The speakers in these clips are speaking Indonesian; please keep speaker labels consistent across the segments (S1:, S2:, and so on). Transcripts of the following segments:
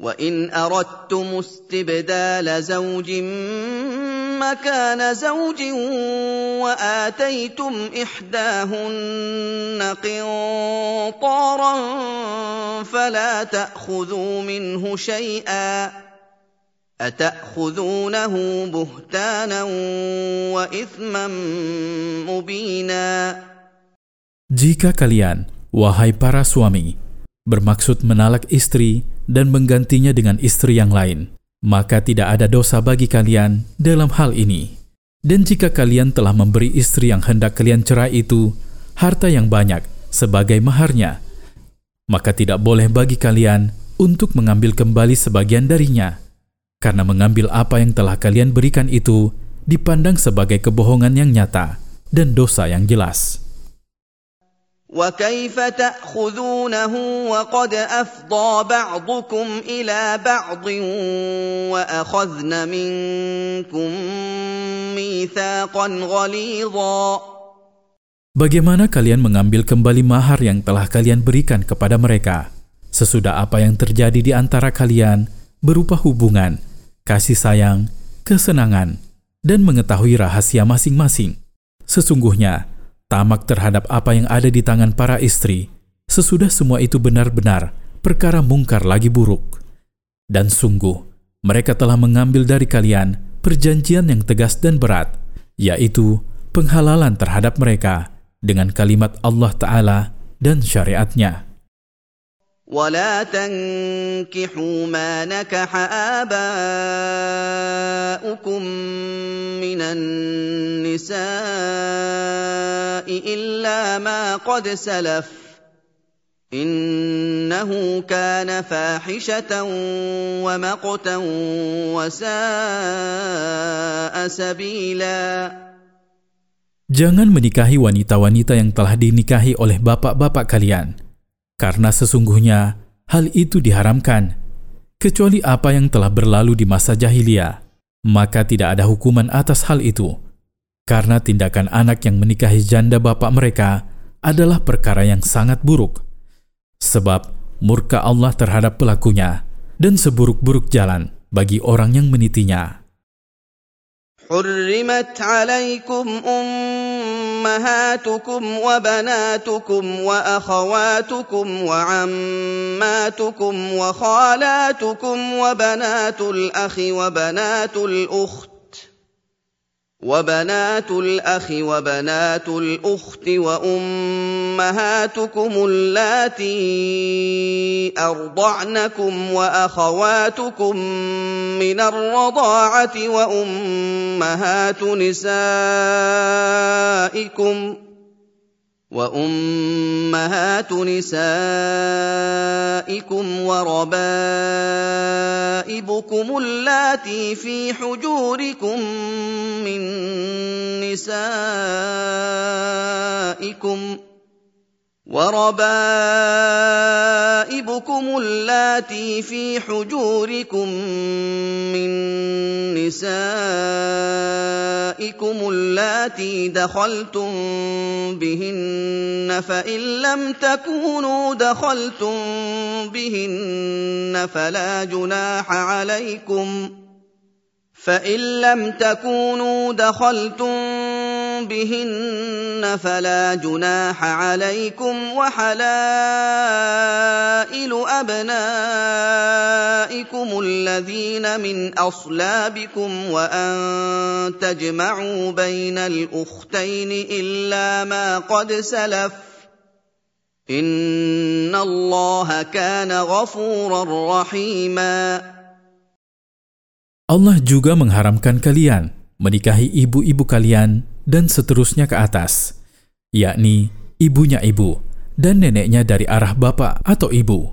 S1: وان اردتم استبدال زوج مكان زوج واتيتم احداهن قنطارا فلا تاخذوا منه شيئا اتاخذونه بهتانا واثما مبينا
S2: Jika kalian, wahai para suami, bermaksud menalak istri dan menggantinya dengan istri yang lain, maka tidak ada dosa bagi kalian dalam hal ini. Dan jika kalian telah memberi istri yang hendak kalian cerai itu harta yang banyak sebagai maharnya, maka tidak boleh bagi kalian untuk mengambil kembali sebagian darinya, karena mengambil apa yang telah kalian berikan itu dipandang sebagai kebohongan yang nyata dan dosa yang jelas.
S1: وكيف تاخذونه وقد افضى بعضكم الى بعض واخذن منكم ميثاقا غليظا
S2: Bagaimana kalian mengambil kembali mahar yang telah kalian berikan kepada mereka, sesudah apa yang terjadi di antara kalian berupa hubungan, kasih sayang, kesenangan, dan mengetahui rahasia masing-masing? Sesungguhnya, tamak terhadap apa yang ada di tangan para istri, sesudah semua itu benar-benar perkara mungkar lagi buruk. Dan sungguh, mereka telah mengambil dari kalian perjanjian yang tegas dan berat, yaitu penghalalan terhadap mereka dengan kalimat Allah Ta'ala dan syariatnya.
S1: ولا تنكحوا ما نكح آباؤكم من النساء إلا ما قد سلف إنه كان فاحشة ومقتا وساء سبيلا
S2: Jangan menikahi wanita-wanita yang telah dinikahi oleh bapak-bapak kalian, karena sesungguhnya hal itu diharamkan, kecuali apa yang telah berlalu di masa jahiliyah, maka tidak ada hukuman atas hal itu. Karena tindakan anak yang menikahi janda bapak mereka adalah perkara yang sangat buruk. Sebab murka Allah terhadap pelakunya dan seburuk-buruk jalan bagi orang yang menitinya.
S1: حرمت عليكم أمهاتكم وبناتكم وأخواتكم وعماتكم وخالاتكم وبنات الأخ وبنات الأخت وبنات الأخ وبنات الأخت وأمهاتكم اللاتي أرضعنكم وأخواتكم من الرضاعة وأمهات نسائكم ۖ وأمهات نسائكم وربائبكم اللاتي في حجوركم من نسائكم وربائبكم اللاتي في حجوركم من نسائكم اللاتي دخلتم بهن فإن لم تكونوا دخلتم بهن فلا جناح عليكم فإن لم تكونوا دخلتم بهن فلا جناح عليكم وحلائل أبنائكم الذين من أصلابكم وأن تجمعوا بين الأختين إلا ما قد سلف إن الله كان غفورا رحيما.
S2: Allah juga mengharamkan kalian menikahi ibu-ibu kalian dan seterusnya ke atas, yakni ibunya ibu dan neneknya dari arah bapak atau ibu,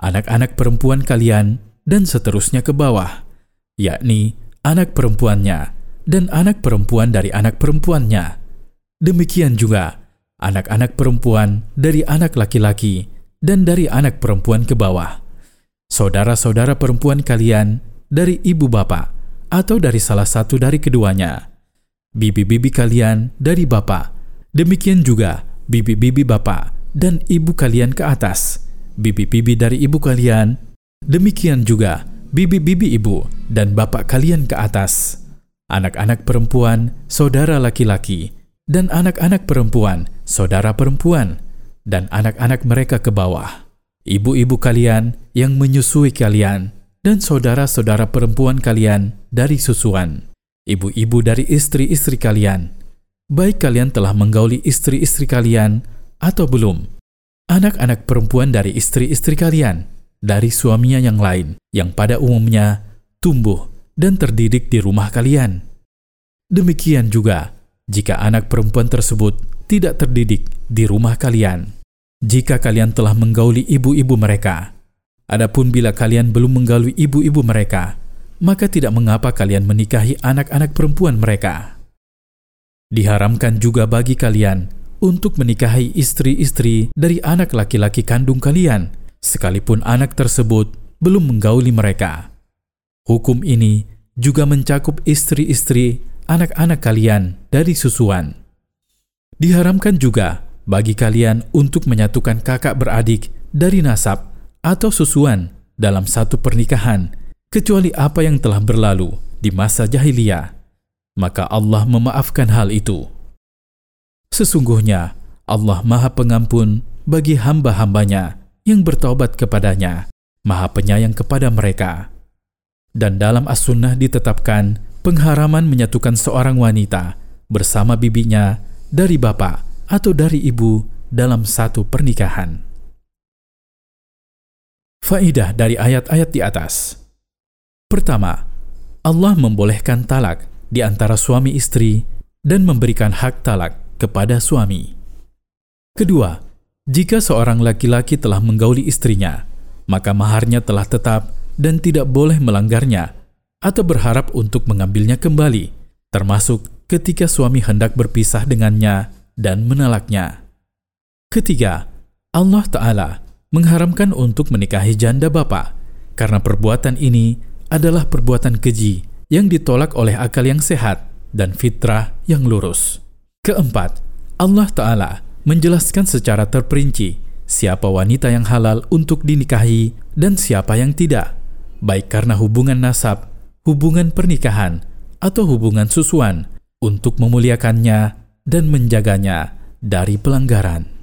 S2: anak-anak perempuan kalian dan seterusnya ke bawah, yakni anak perempuannya dan anak perempuan dari anak perempuannya. Demikian juga anak-anak perempuan dari anak laki-laki dan dari anak perempuan ke bawah. Saudara-saudara perempuan kalian dari ibu bapak atau dari salah satu dari keduanya. Bibi-bibi kalian dari bapak. Demikian juga bibi-bibi bapak dan ibu kalian ke atas. Bibi-bibi dari ibu kalian Demikian juga bibi-bibi ibu dan bapak kalian ke atas, anak-anak perempuan, saudara laki-laki, dan anak-anak perempuan, saudara perempuan, dan anak-anak mereka ke bawah. Ibu-ibu kalian yang menyusui kalian, dan saudara-saudara perempuan kalian dari susuan. Ibu-ibu dari istri-istri kalian, baik kalian telah menggauli istri-istri kalian atau belum. Anak-anak perempuan dari istri-istri kalian, dari suaminya yang lain, yang pada umumnya tumbuh dan terdidik di rumah kalian. Demikian juga jika anak perempuan tersebut tidak terdidik di rumah kalian. Jika kalian telah menggauli ibu-ibu mereka, adapun bila kalian belum menggauli ibu-ibu mereka, maka tidak mengapa kalian menikahi anak-anak perempuan mereka. Diharamkan juga bagi kalian untuk menikahi istri-istri dari anak laki-laki kandung kalian, sekalipun anak tersebut belum menggauli mereka. Hukum ini juga mencakup istri-istri anak-anak kalian dari susuan. Diharamkan juga bagi kalian untuk menyatukan kakak beradik dari nasab atau susuan dalam satu pernikahan, kecuali apa yang telah berlalu di masa jahiliyah, maka Allah memaafkan hal itu. Sesungguhnya Allah Maha Pengampun bagi hamba-hambanya yang bertobat kepadanya, Maha Penyayang kepada mereka. Dan dalam as-sunnah ditetapkan pengharaman menyatukan seorang wanita bersama bibinya dari bapak atau dari ibu dalam satu pernikahan. Faidah dari ayat-ayat di atas. Pertama, Allah membolehkan talak di antara suami istri dan memberikan hak talak kepada suami. Kedua, jika seorang laki-laki telah menggauli istrinya, maka maharnya telah tetap dan tidak boleh melanggarnya atau berharap untuk mengambilnya kembali, termasuk ketika suami hendak berpisah dengannya dan menalaknya. Ketiga, Allah Ta'ala mengharamkan untuk menikahi janda bapak karena perbuatan ini adalah perbuatan keji yang ditolak oleh akal yang sehat dan fitrah yang lurus. Keempat, Allah Ta'ala menjelaskan secara terperinci siapa wanita yang halal untuk dinikahi dan siapa yang tidak, baik karena hubungan nasab hubungan pernikahan atau hubungan susuan untuk memuliakannya dan menjaganya dari pelanggaran.